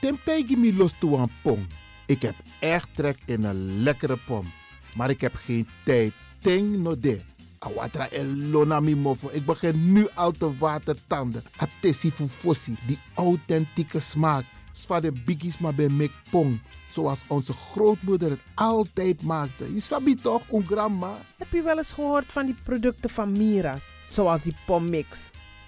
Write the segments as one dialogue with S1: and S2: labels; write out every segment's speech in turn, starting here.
S1: Temtijgi mi los toe aan pom. Ik heb echt trek in een lekkere pom. Maar ik heb geen tijd. Ting no de. Awatra elona mi mofo. Ik begin nu al te watertanden. Atesi fufosi. Die authentieke smaak. Zwa de biggies maar bij mek pong. Zoals onze grootmoeder het altijd maakte. Je sabi toch, een grandma?
S2: Heb je wel eens gehoord van die producten van Mira's? Zoals die pommix.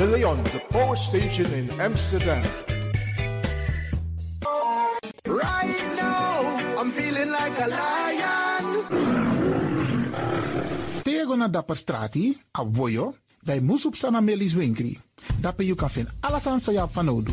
S3: De Leon, de power station in Amsterdam.
S4: Right now, I'm feeling like a lion.
S1: Tego
S4: go naar Dapper Strati, a Voyo, bij Moesop Sana Melis Winkri. Dapper you kan vinden alles aan Sayap van Odu.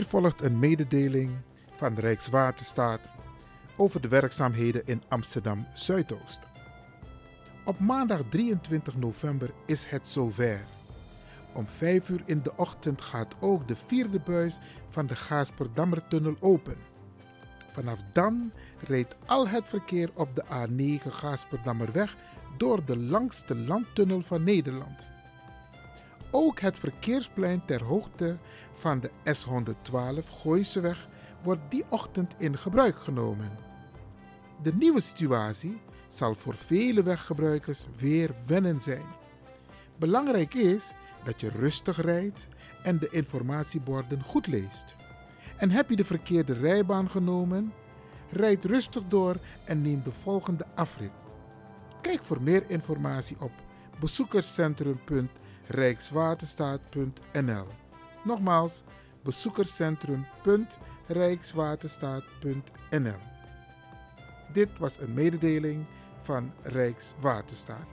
S1: Hier volgt een mededeling van de Rijkswaterstaat over de werkzaamheden in Amsterdam Zuidoost. Op maandag 23 november is het zover. Om 5 uur in de ochtend gaat ook de vierde buis van de Gaasperdammertunnel open. Vanaf dan rijdt al het verkeer op de A9 Gaasperdammerweg door de langste landtunnel van Nederland. Ook het verkeersplein ter hoogte van de S112 Gooiseweg wordt die ochtend in gebruik genomen. De nieuwe situatie zal voor vele weggebruikers weer wennen zijn. Belangrijk is dat je rustig rijdt en de informatieborden goed leest. En heb je de verkeerde rijbaan genomen? Rijd rustig door en neem de volgende afrit. Kijk voor meer informatie op bezoekerscentrum.rijkswaterstaat.nl. Nogmaals, bezoekerscentrum.rijkswaterstaat.nl. Dit was een mededeling van Rijkswaterstaat.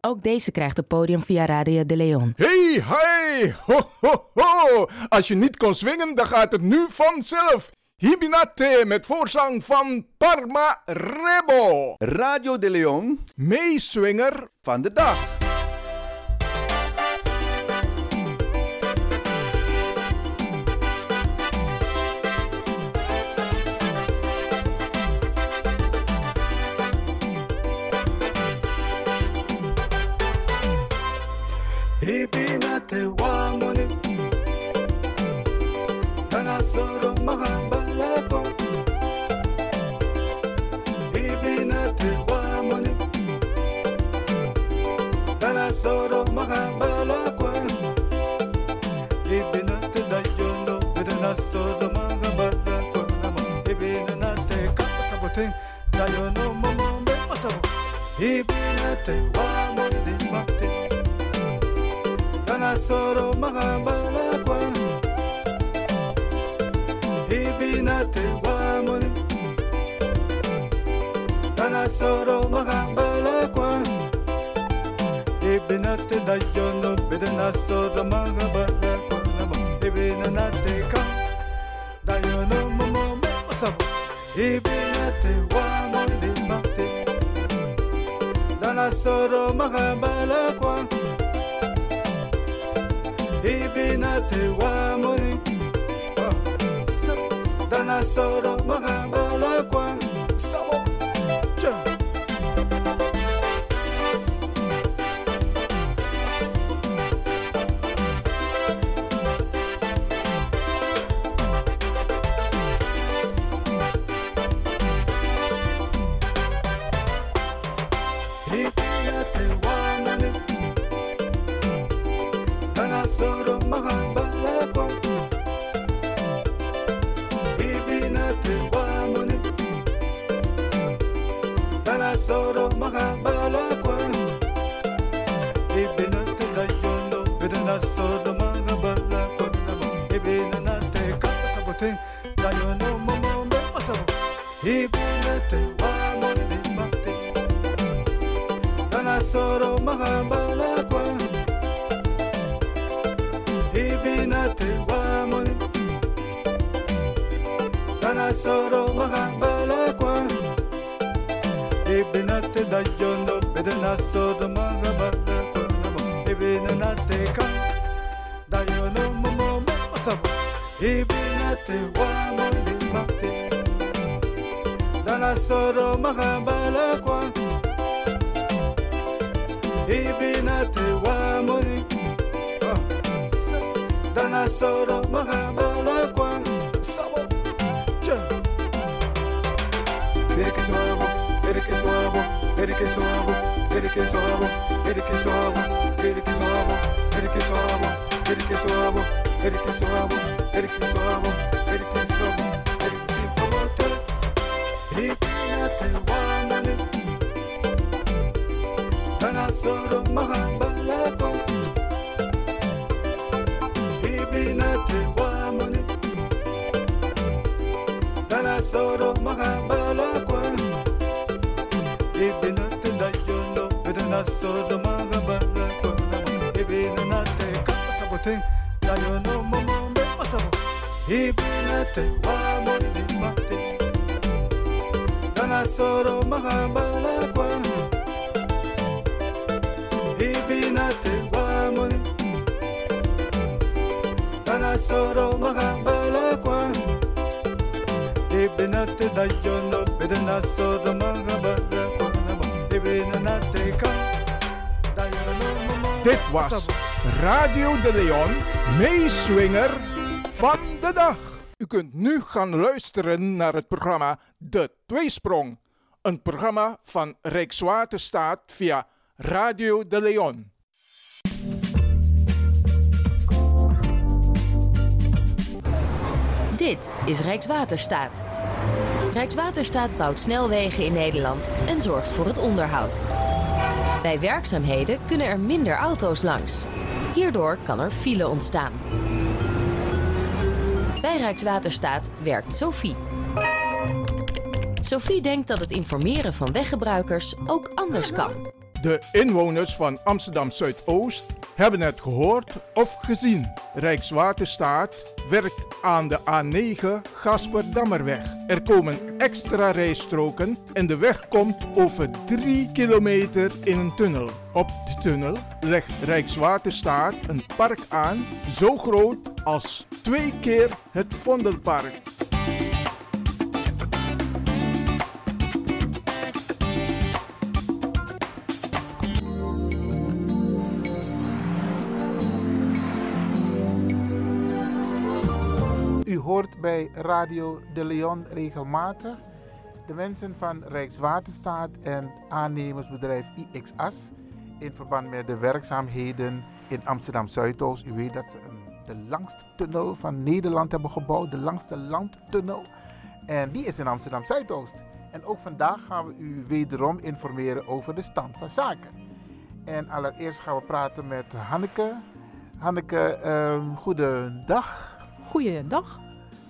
S5: Ook deze krijgt het podium via Radio de Leon.
S3: Hey, hi, ho, ho, ho. Als je niet kon swingen, dan gaat het nu vanzelf. Hibinate met voorzang van Parma Rebo.
S6: Radio de Leon,
S3: Meeswinger
S6: van de dag.
S7: Hibinate nothing. That you know, my mom, what's up? He be nothing. One of the muffins. Dana Soro, Magabala, Guan. He be nothing. One of the Dana Soro, Magabala, Guan. He be nothing. That you know, Bidana Soro, Magabala, Guan. He be nothing. soro mahabalakwa ibinate wa muri oh. dana soro mahabalakwa ibinete wamulima nalasoro mahambalakwana ibinete wamuli nalasoro mahambalakwana ibinete dayondo bedenasoro mahambalakwana ibinenateka dayono momomo osabu ibinete wamuli mga soro, mga balakwan Ibinatiwa mo ni oh. Dana soro, mga balakwan Ele que suavo, ele que suavo, ele que suavo, ele que suavo, ele que suavo, ele que suavo, ele que suavo, ele que suavo, ele que suavo, ele que suavo, thing. That you know, my mom, what's up? He bring a thing, one on the mountain. Dana soro mahambala kwanu. He bring a thing, one on soro mahambala kwanu. He bring a thing, that you know, soro mahambala kwanu. He bring a thing, that you.
S3: Dit was Radio de Leon, meeswinger van de dag. U kunt nu gaan luisteren naar het programma De Tweesprong. Een programma van Rijkswaterstaat via Radio de Leon.
S8: Dit is Rijkswaterstaat. Rijkswaterstaat bouwt snelwegen in Nederland en zorgt voor het onderhoud. Bij werkzaamheden kunnen er minder auto's langs. Hierdoor kan er file ontstaan. Bij Rijkswaterstaat werkt Sophie. Sophie denkt dat het informeren van weggebruikers ook anders kan.
S3: De inwoners van Amsterdam Zuidoost hebben het gehoord of gezien. Rijkswaterstaat werkt aan de A9 Gasperdammerweg. Er komen extra rijstroken en de weg komt over 3 kilometer in een tunnel. Op de tunnel legt Rijkswaterstaat een park aan zo groot als twee keer het Vondelpark.
S4: Hoort bij Radio de Leon regelmatig de mensen van Rijkswaterstaat en aannemersbedrijf IXAS in verband met de werkzaamheden in Amsterdam Zuidoost. U weet dat ze de langste tunnel van Nederland hebben gebouwd, de langste landtunnel. En die is in Amsterdam Zuidoost. En ook vandaag gaan we u wederom informeren over de stand van zaken. En allereerst gaan we praten met Hanneke. Hanneke, ehm goedendag.
S9: Goeiedag,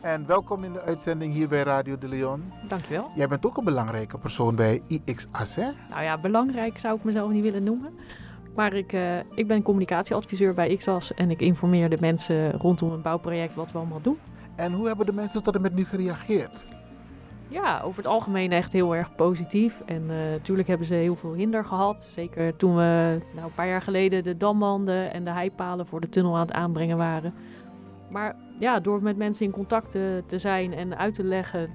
S4: En welkom in de uitzending hier bij Radio de Leon.
S9: dankjewel.
S4: Jij bent ook een belangrijke persoon bij IXAS, hè?
S9: Nou ja, belangrijk zou ik mezelf niet willen noemen. Maar ik, eh, ik ben communicatieadviseur bij XAS en ik informeer de mensen rondom het bouwproject wat we allemaal doen.
S4: En hoe hebben de mensen tot en met nu gereageerd?
S9: Ja, over het algemeen echt heel erg positief. En eh, natuurlijk hebben ze heel veel hinder gehad. Zeker toen we nou, een paar jaar geleden de damwanden en de heipalen voor de tunnel aan het aanbrengen waren. Maar ja, door met mensen in contact te, te zijn en uit te leggen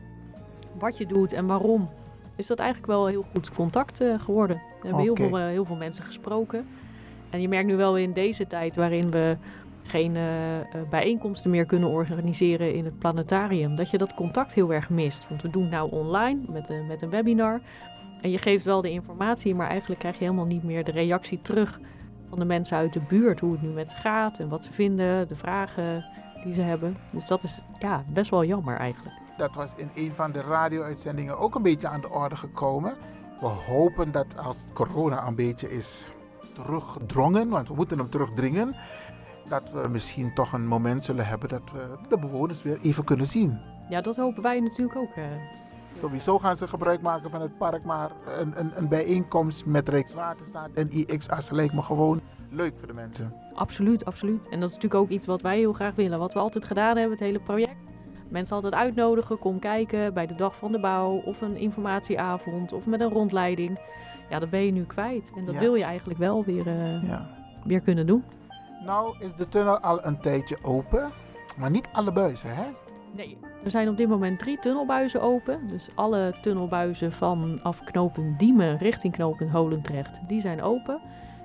S9: wat je doet en waarom, is dat eigenlijk wel heel goed contact eh, geworden. We hebben heel, veel, eh, heel veel mensen gesproken. En je merkt nu wel in deze tijd waarin we geen eh, bijeenkomsten meer kunnen organiseren in het planetarium, dat je dat contact heel erg mist. Want we doen het nou online met, een met een webinar. En je geeft wel de informatie, maar eigenlijk krijg je helemaal niet meer de reactie terug van de mensen uit de buurt hoe het nu met ze gaat en wat ze vinden, de vragen die ze hebben. Dus dat is ja, best wel jammer eigenlijk.
S4: Dat was in een van de radio-uitzendingen ook een beetje aan de orde gekomen. We hopen dat als corona een beetje is teruggedrongen, want we moeten hem terugdringen, dat we misschien toch een moment zullen hebben dat we de bewoners weer even kunnen zien.
S9: Ja, dat hopen wij natuurlijk ook. Uh,
S4: Sowieso gaan ze gebruik maken van het park, maar een, een, een bijeenkomst met Rijkswaterstaat en IXA's lijkt me gewoon leuk voor de mensen.
S9: Absoluut, absoluut. En dat is natuurlijk ook iets wat wij heel graag willen. Wat we altijd gedaan hebben, het hele project. Mensen altijd uitnodigen, kom kijken bij de dag van de bouw of een informatieavond of met een rondleiding. Ja, dat ben je nu kwijt. En dat
S4: Ja.
S9: wil je eigenlijk wel weer, eh,
S4: Ja.
S9: weer kunnen doen.
S4: Nou is de tunnel al een tijdje open, maar niet alle buizen, hè?
S9: Nee, er zijn op dit moment drie tunnelbuizen open. Dus alle tunnelbuizen vanaf knooppunt Diemen richting knooppunt Holendrecht, die zijn open.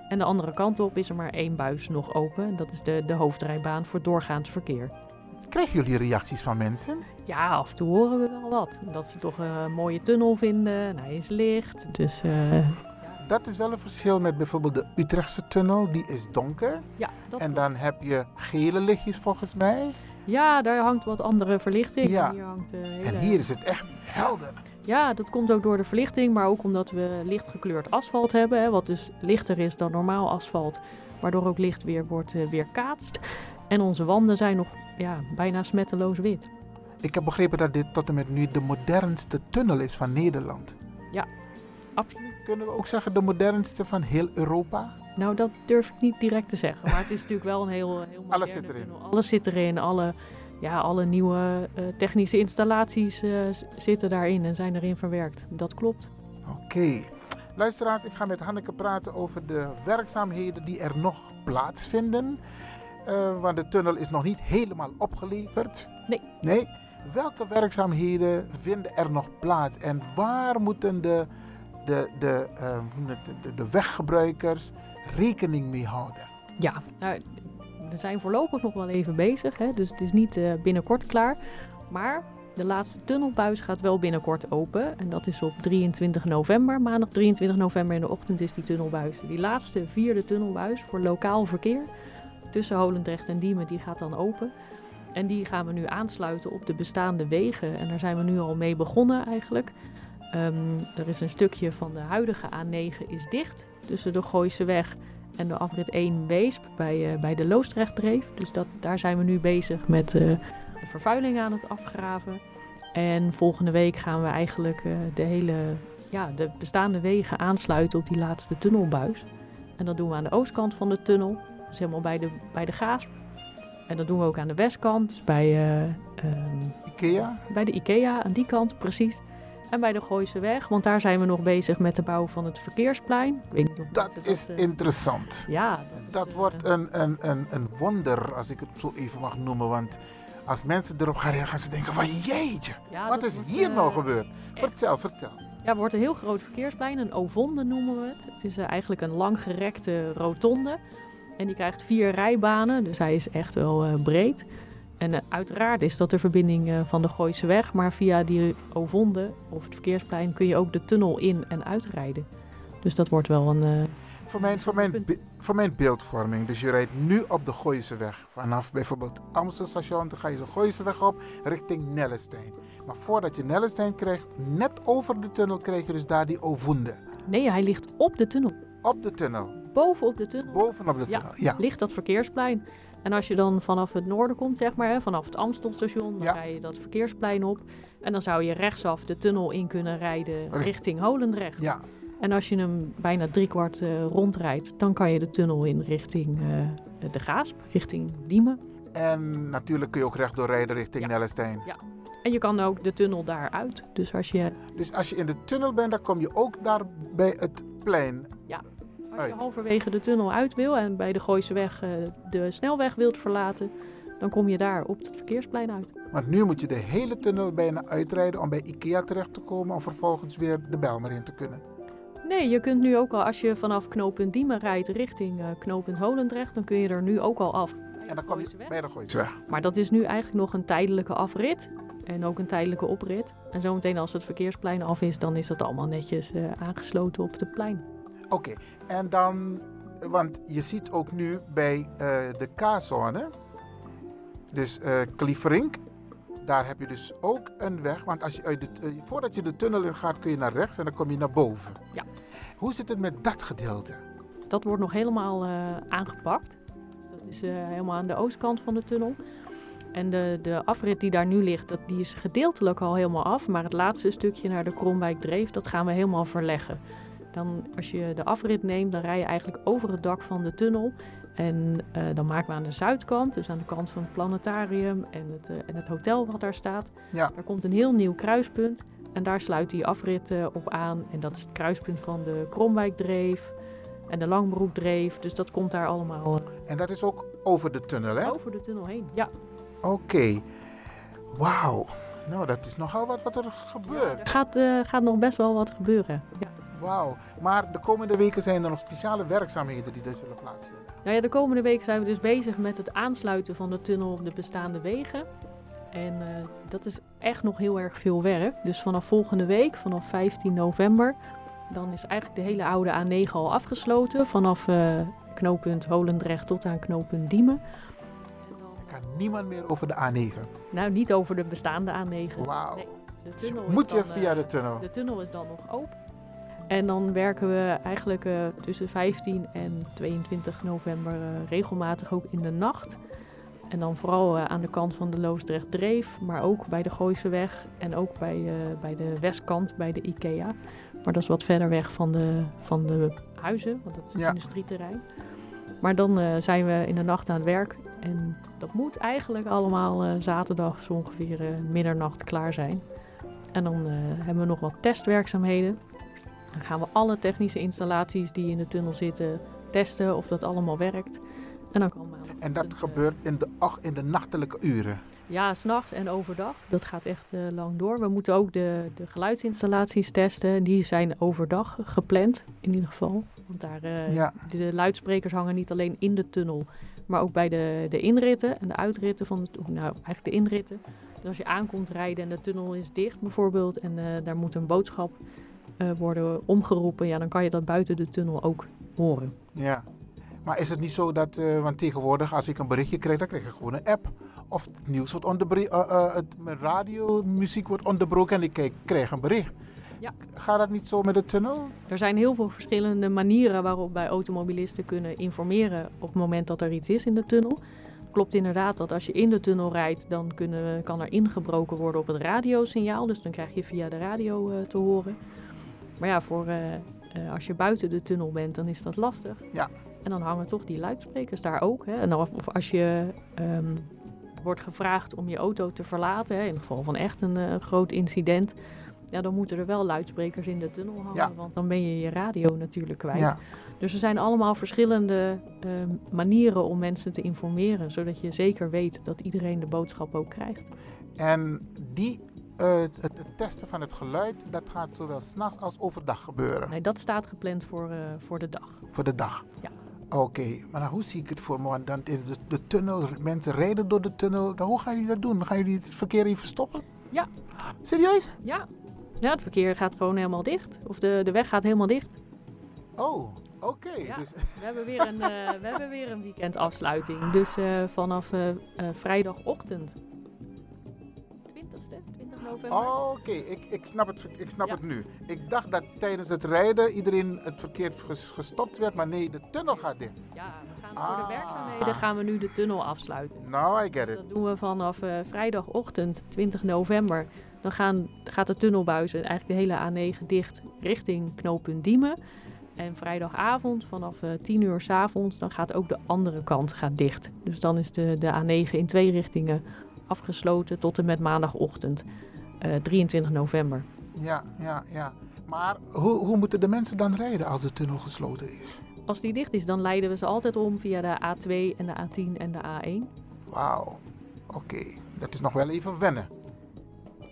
S9: En de andere kant op is er maar één buis nog open. En dat is de, de hoofdrijbaan voor doorgaand verkeer.
S4: Krijgen jullie reacties van mensen?
S9: Ja, af en toe horen we wel wat. Dat ze toch een mooie tunnel vinden. En hij is licht. Dus eh,
S4: Dat is wel een verschil met bijvoorbeeld de Utrechtse tunnel, die is donker.
S9: ja, dat
S4: en dan heb je gele lichtjes volgens mij.
S9: Ja, daar hangt wat andere verlichting.
S4: Ja.
S9: En hier, hangt, eh, hele...
S4: En hier is het echt helder.
S9: Ja, dat komt ook door de verlichting, maar ook omdat we licht gekleurd asfalt hebben. Hè, wat dus lichter is dan normaal asfalt, waardoor ook licht weer wordt eh, weerkaatst. En onze wanden zijn nog ja, bijna smetteloos wit.
S4: Ik heb begrepen dat dit tot en met nu de modernste tunnel is van Nederland.
S9: Ja, absoluut.
S4: Kunnen we ook zeggen de modernste van heel Europa?
S9: Nou, dat durf ik niet direct te zeggen. Maar het is natuurlijk wel een heel, heel moderne
S4: Alles zit erin.
S9: tunnel. Alles zit erin. Alle, ja, alle nieuwe eh, technische installaties eh, zitten daarin en zijn erin verwerkt. Dat klopt.
S4: Oké. Luisteraars, ik ga met Hanneke praten over de werkzaamheden die er nog plaatsvinden. Eh, want de tunnel is nog niet helemaal opgeleverd.
S9: Nee.
S4: Nee. Welke werkzaamheden vinden er nog plaats? En waar moeten de, de, de, de, de weggebruikers rekening mee houden?
S9: Ja, nou, we zijn voorlopig nog wel even bezig. Hè, dus het is niet eh, binnenkort klaar. Maar de laatste tunnelbuis gaat wel binnenkort open. En dat is op 23 november. Maandag 23 november in de ochtend is die tunnelbuis. Die laatste vierde tunnelbuis voor lokaal verkeer tussen Holendrecht en Diemen, die gaat dan open. En die gaan we nu aansluiten op de bestaande wegen. En daar zijn we nu al mee begonnen eigenlijk. Ehm, er is een stukje van de huidige A9 is dicht. Tussen de Gooiseweg en de afrit 1 Weesp bij, eh, bij de Loosdrechtdreef. Dus dat, daar zijn we nu bezig met eh, de vervuiling aan het afgraven. En volgende week gaan we eigenlijk eh, de hele ja, de bestaande wegen aansluiten op die laatste tunnelbuis. En dat doen we aan de oostkant van de tunnel. Dus helemaal bij de, bij de Gaasp. En dat doen we ook aan de westkant, dus bij, eh, ehm,
S4: Ikea?
S9: bij de IKEA, aan die kant precies. En bij de Gooise Weg, want daar zijn we nog bezig met de bouw van het verkeersplein. Ik weet niet of
S4: Dat is
S9: eh,
S4: interessant.
S9: Ja,
S4: Dat wordt een, een, een, een wonder, als ik het zo even mag noemen. Want als mensen erop gaan reageren, gaan ze denken van jeetje,
S9: Ja,
S4: wat is
S9: wordt,
S4: hier
S9: eh,
S4: nou gebeurd? Vertel, vertel.
S9: Ja, het wordt een heel groot verkeersplein, een ovonde noemen we het. Het is eh, eigenlijk een langgerekte rotonde. En die krijgt vier rijbanen, dus hij is echt wel eh, breed. En eh, uiteraard is dat de verbinding eh, van de Gooise Weg, maar via die ovonde of het verkeersplein kun je ook de tunnel in en uitrijden. Dus dat wordt wel een... eh,
S4: Voor mijn, voor, mijn, voor mijn beeldvorming, dus je rijdt nu op de Gooiseweg. Vanaf bijvoorbeeld Amstelstation, dan ga je de Gooiseweg op richting Nellestein. Maar voordat je Nellestein krijgt, net over de tunnel krijg je dus daar die Ovonde.
S9: Nee, hij ligt op de tunnel.
S4: Op de tunnel.
S9: Bovenop de tunnel.
S4: Bovenop de
S9: Ja,
S4: tunnel, ja.
S9: ligt dat verkeersplein. En als je dan vanaf het noorden komt, zeg maar, hè, vanaf het Amstelstation, dan
S4: Ja.
S9: rij je dat verkeersplein op. En dan zou je rechtsaf de tunnel in kunnen rijden
S4: Richt-
S9: richting Holendrecht.
S4: Ja.
S9: En als je hem bijna driekwart eh rondrijdt, dan kan je de tunnel in richting eh, de Gaasp, richting Diemen.
S4: En natuurlijk kun je ook rechtdoor rijden richting Nellestein.
S9: Ja. En je kan ook de tunnel daaruit. Dus als je,
S4: Dus als je in de tunnel bent, dan kom je ook daar bij het plein
S9: ja, als
S4: uit.
S9: je halverwege de tunnel uit wil en bij de Gooiseweg eh de snelweg wilt verlaten, dan kom je daar op het verkeersplein uit.
S4: Want nu moet je de hele tunnel bijna uitrijden om bij Ikea terecht te komen om vervolgens weer de Bijlmer in te kunnen.
S9: Nee, je kunt nu ook al, als je vanaf knooppunt Diemen rijdt richting eh, knooppunt Holendrecht, dan kun je er nu ook al af.
S4: En dan kom je bij de Gooiseweg.
S9: Maar dat is nu eigenlijk nog een tijdelijke afrit en ook een tijdelijke oprit. En zometeen als het verkeersplein af is, dan is dat allemaal netjes eh, aangesloten op het plein.
S4: Oké, en dan want je ziet ook nu bij eh, de K-zone, dus eh Klieverink, daar heb je dus ook een weg. Want als je uit de, eh, voordat je de tunnel in gaat, kun je naar rechts en dan kom je naar boven.
S9: Ja.
S4: Hoe zit het met dat gedeelte?
S9: Dat wordt nog helemaal aangepakt. Dus dat is helemaal aan de oostkant van de tunnel. En de, de afrit die daar nu ligt, dat, die is gedeeltelijk al helemaal af. Maar het laatste stukje naar de Kromwijk Dreef, dat gaan we helemaal verleggen. Dan, als je de afrit neemt, dan rij je eigenlijk over het dak van de tunnel. En eh, dan maken we aan de zuidkant, dus aan de kant van het planetarium en het, eh, en het hotel wat daar staat.
S4: Ja.
S9: Daar komt een heel nieuw kruispunt. En daar sluit die afrit eh, op aan. En dat is het kruispunt van de Kromwijkdreef en de Langbroekdreef. Dus dat komt daar allemaal
S4: En dat is ook over de tunnel, hè?
S9: over de tunnel heen. Ja,
S4: Oké. Wauw. Nou, dat is nogal wat, wat er gebeurt.
S9: er gaat, gaat nog best wel wat gebeuren. Ja.
S4: Wauw. Maar de komende weken zijn er nog speciale werkzaamheden die er zullen plaatsvinden.
S9: Nou ja, de komende week zijn we dus bezig met het aansluiten van de tunnel op de bestaande wegen. En eh, dat is echt nog heel erg veel werk. Dus vanaf volgende week, vanaf 15 november, dan is eigenlijk de hele oude A9 al afgesloten. Vanaf eh, knooppunt Holendrecht tot aan knooppunt Diemen.
S4: Er kan niemand meer over de A9.
S9: Nou, niet over de bestaande A9.
S4: Wauw.
S9: Nee,
S4: Dus moet je
S9: dan,
S4: via
S9: eh,
S4: de tunnel?
S9: De tunnel is dan nog open. En dan werken we eigenlijk eh, tussen 15 en 22 november eh, regelmatig ook in de nacht. En dan vooral eh, aan de kant van de Loosdrecht Dreef, maar ook bij de Gooiseweg en ook bij, bij de westkant bij de IKEA. Maar dat is wat verder weg van de, van de huizen, want dat is
S4: Ja.
S9: industrieterrein. Maar dan zijn we in de nacht aan het werk. En dat moet eigenlijk allemaal zaterdag zo ongeveer middernacht klaar zijn. En dan hebben we nog wat testwerkzaamheden. Dan gaan we alle technische installaties die in de tunnel zitten testen of dat allemaal werkt. En dan maandag.
S4: En dat gebeurt in de, in de nachtelijke uren.
S9: Ja, s'nachts en overdag. Dat gaat echt eh, lang door. We moeten ook de, de geluidsinstallaties testen. Die zijn overdag gepland, in ieder geval. Want daar, eh,
S4: Ja.
S9: de luidsprekers hangen niet alleen in de tunnel, maar ook bij de, de inritten en de uitritten van de, nou, eigenlijk de inritten. Dus als je aankomt rijden en de tunnel is dicht bijvoorbeeld en eh, daar moet een boodschap eh, worden omgeroepen, ja, dan kan je dat buiten de tunnel ook horen.
S4: Ja. Maar is het niet zo dat, eh, want tegenwoordig als ik een berichtje krijg, dan krijg ik gewoon een app. Of het nieuws wordt onderbroken, mijn radio, muziek wordt onderbroken en ik kijk, krijg een bericht.
S9: Ja.
S4: Gaat dat niet zo met de tunnel?
S9: Er zijn heel veel verschillende manieren waarop wij automobilisten kunnen informeren op het moment dat er iets is in de tunnel. Klopt inderdaad dat als je in de tunnel rijdt, dan kunnen, kan er ingebroken worden op het radiosignaal. Dus dan krijg je via de radio eh, te horen. Maar ja, voor, eh, eh, als je buiten de tunnel bent, dan is dat lastig.
S4: Ja.
S9: En dan hangen toch die luidsprekers daar ook. Hè? En of, of als je ehm, wordt gevraagd om je auto te verlaten, hè, in het geval van echt een eh, groot incident, ja, dan moeten er wel luidsprekers in de tunnel hangen,
S4: Ja.
S9: want dan ben je je radio natuurlijk kwijt.
S4: Ja.
S9: Dus er zijn allemaal verschillende ehm, manieren om mensen te informeren, zodat je zeker weet dat iedereen de boodschap ook krijgt.
S4: En die, eh, het, het testen van het geluid, dat gaat zowel s'nachts als overdag gebeuren.
S9: Nee, dat staat gepland voor, eh, voor de dag.
S4: Voor de dag?
S9: Ja.
S4: Oké, maar dan, hoe zie ik het voor me? Want dan is de, de tunnel, mensen rijden door de tunnel. Dan, hoe gaan jullie dat doen? Gaan jullie het verkeer even stoppen?
S9: Ja.
S4: Serieus?
S9: Ja. Ja, het verkeer gaat gewoon helemaal dicht. Of de, de weg gaat helemaal dicht.
S4: Oh, oké.
S9: Ja.
S4: Dus,
S9: We hebben weer een, eh, we hebben weer een weekendafsluiting. Dus vanaf vrijdagochtend. 20ste, 20 november.
S4: oh, oké, ik, ik snap, het, ik snap
S9: Ja.
S4: het nu. Ik dacht dat tijdens het rijden iedereen het verkeer ges- gestopt werd, maar nee, de tunnel gaat dicht.
S9: Ja, we gaan voor de
S4: Ah.
S9: werkzaamheden gaan we nu de tunnel afsluiten.
S4: Nou, I get
S9: Dus
S4: it.
S9: dat doen we vanaf eh, vrijdagochtend 20 november. Dan gaan, gaat de tunnelbuizen, eigenlijk de hele A9 dicht richting knooppunt Diemen. En vrijdagavond vanaf eh 10 uur s avonds, dan gaat ook de andere kant gaat dicht. Dus dan is de, de A9 in twee richtingen afgesloten tot en met maandagochtend eh, 23 november.
S4: Ja, ja, ja. Maar hoe, hoe moeten de mensen dan rijden als de tunnel gesloten is?
S9: Als die dicht is, dan leiden we ze altijd om via de A2 en de A10 en de A1.
S4: Wauw, oké. Dat is nog wel even wennen.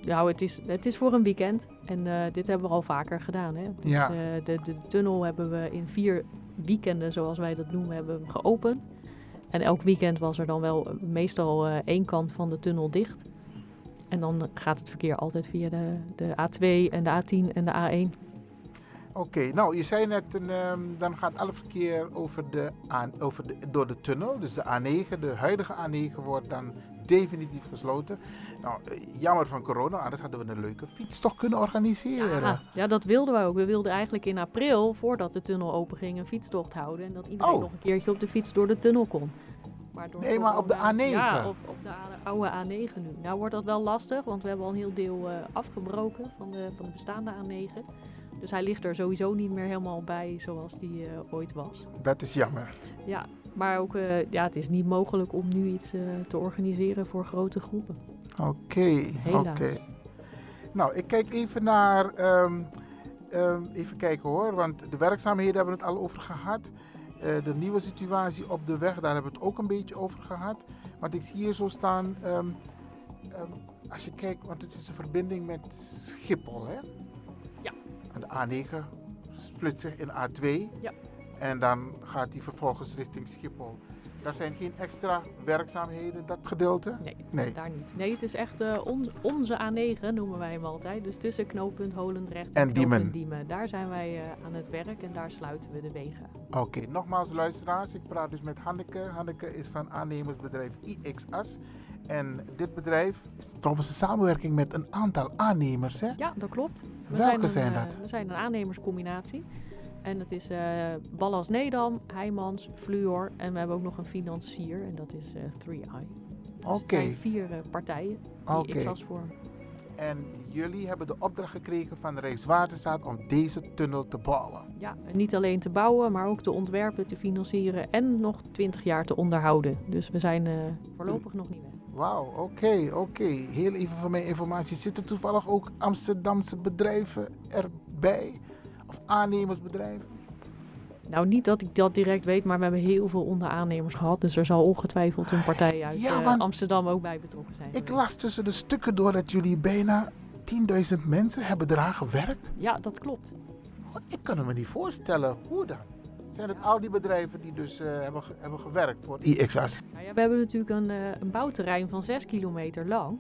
S9: Nou, het is, het is voor een weekend. En eh, dit hebben we al vaker gedaan. Hè? Dus,
S4: Ja.
S9: eh, de, de tunnel hebben we in vier weekenden, zoals wij dat noemen, hebben we geopend. En elk weekend was er dan wel eh, meestal eh, één kant van de tunnel dicht. En dan gaat het verkeer altijd via de, de A2 en de A10 en de A1.
S4: Oké, nou je zei net, een, ehm, dan gaat alle verkeer over de, aan, over de, door de tunnel. Dus de A9, de huidige A9 wordt dan definitief gesloten. Nou, eh, jammer van corona, anders hadden we een leuke fietstocht kunnen organiseren.
S9: Ja, ja, dat wilden we ook. We wilden eigenlijk in april, voordat de tunnel open ging, een fietstocht houden. En dat iedereen
S4: Oh.
S9: nog een keertje op de fiets door de tunnel kon. Maar door
S4: Nee, maar op de
S9: corona-
S4: A9.
S9: Ja, op, op de oude A9 nu. Nou wordt dat wel lastig, want we hebben al een heel deel eh, afgebroken van de, van de bestaande A9. Dus hij ligt er sowieso niet meer helemaal bij zoals die eh, ooit was.
S4: Dat is jammer.
S9: Ja, maar ook, eh, ja, het is niet mogelijk om nu iets te organiseren voor grote groepen.
S4: Oké,
S9: Helaas.
S4: oké. Nou, ik kijk even naar. ehm, ehm, even kijken hoor, want de werkzaamheden hebben we het al over gehad. Eh, de nieuwe situatie op de weg, daar hebben we het ook een beetje over gehad. Want ik zie hier zo staan. ehm, ehm, als je kijkt, want het is een verbinding met Schiphol, hè?
S9: Ja.
S4: En de A9 split zich in A2.
S9: Ja.
S4: En dan gaat die vervolgens richting Schiphol. Daar zijn geen extra werkzaamheden, dat gedeelte?
S9: Nee,
S4: Nee.
S9: daar niet. Nee, het is echt eh, on- onze A9 noemen wij hem altijd. Dus tussen knooppunt Holendrecht en,
S4: En Diemen.
S9: Diemen. Daar zijn wij eh, aan het werk en daar sluiten we de wegen.
S4: Oké, nogmaals luisteraars, ik praat dus met Hanneke. Hanneke is van aannemersbedrijf IXAS. En dit bedrijf is trouwens een samenwerking met een aantal aannemers, hè?
S9: Ja, dat klopt. We
S4: Welke
S9: een,
S4: zijn
S9: eh,
S4: dat?
S9: we zijn een aannemerscombinatie. En dat is eh Ballas Nedam, Heijmans, Fluor en we hebben ook nog een financier en dat is eh 3i. Dus
S4: Oké.
S9: Zijn vier eh, partijen die
S4: Oké.
S9: IXAS vormen.
S4: En jullie hebben de opdracht gekregen van Rijkswaterstaat om deze tunnel te bouwen.
S9: Ja, niet alleen te bouwen, maar ook te ontwerpen, te financieren en nog 20 jaar te onderhouden. Dus we zijn eh, voorlopig nog niet weg.
S4: Wauw, oké, oké. Heel even voor mijn informatie. Zitten toevallig ook Amsterdamse bedrijven erbij? Of aannemersbedrijven?
S9: Nou, niet dat ik dat direct weet, maar we hebben heel veel onderaannemers gehad. Dus er zal ongetwijfeld een partij uit
S4: Ja,
S9: eh, Amsterdam ook bij betrokken zijn.
S4: Ik las tussen de stukken door dat jullie bijna 10.000 mensen hebben eraan gewerkt.
S9: Ja, dat klopt.
S4: Ik kan me niet voorstellen. Hoe dan? Zijn het al die bedrijven die dus eh, hebben, hebben gewerkt voor IXAS?
S9: Nou ja, we hebben natuurlijk een, eh, een bouwterrein van 6 kilometer lang.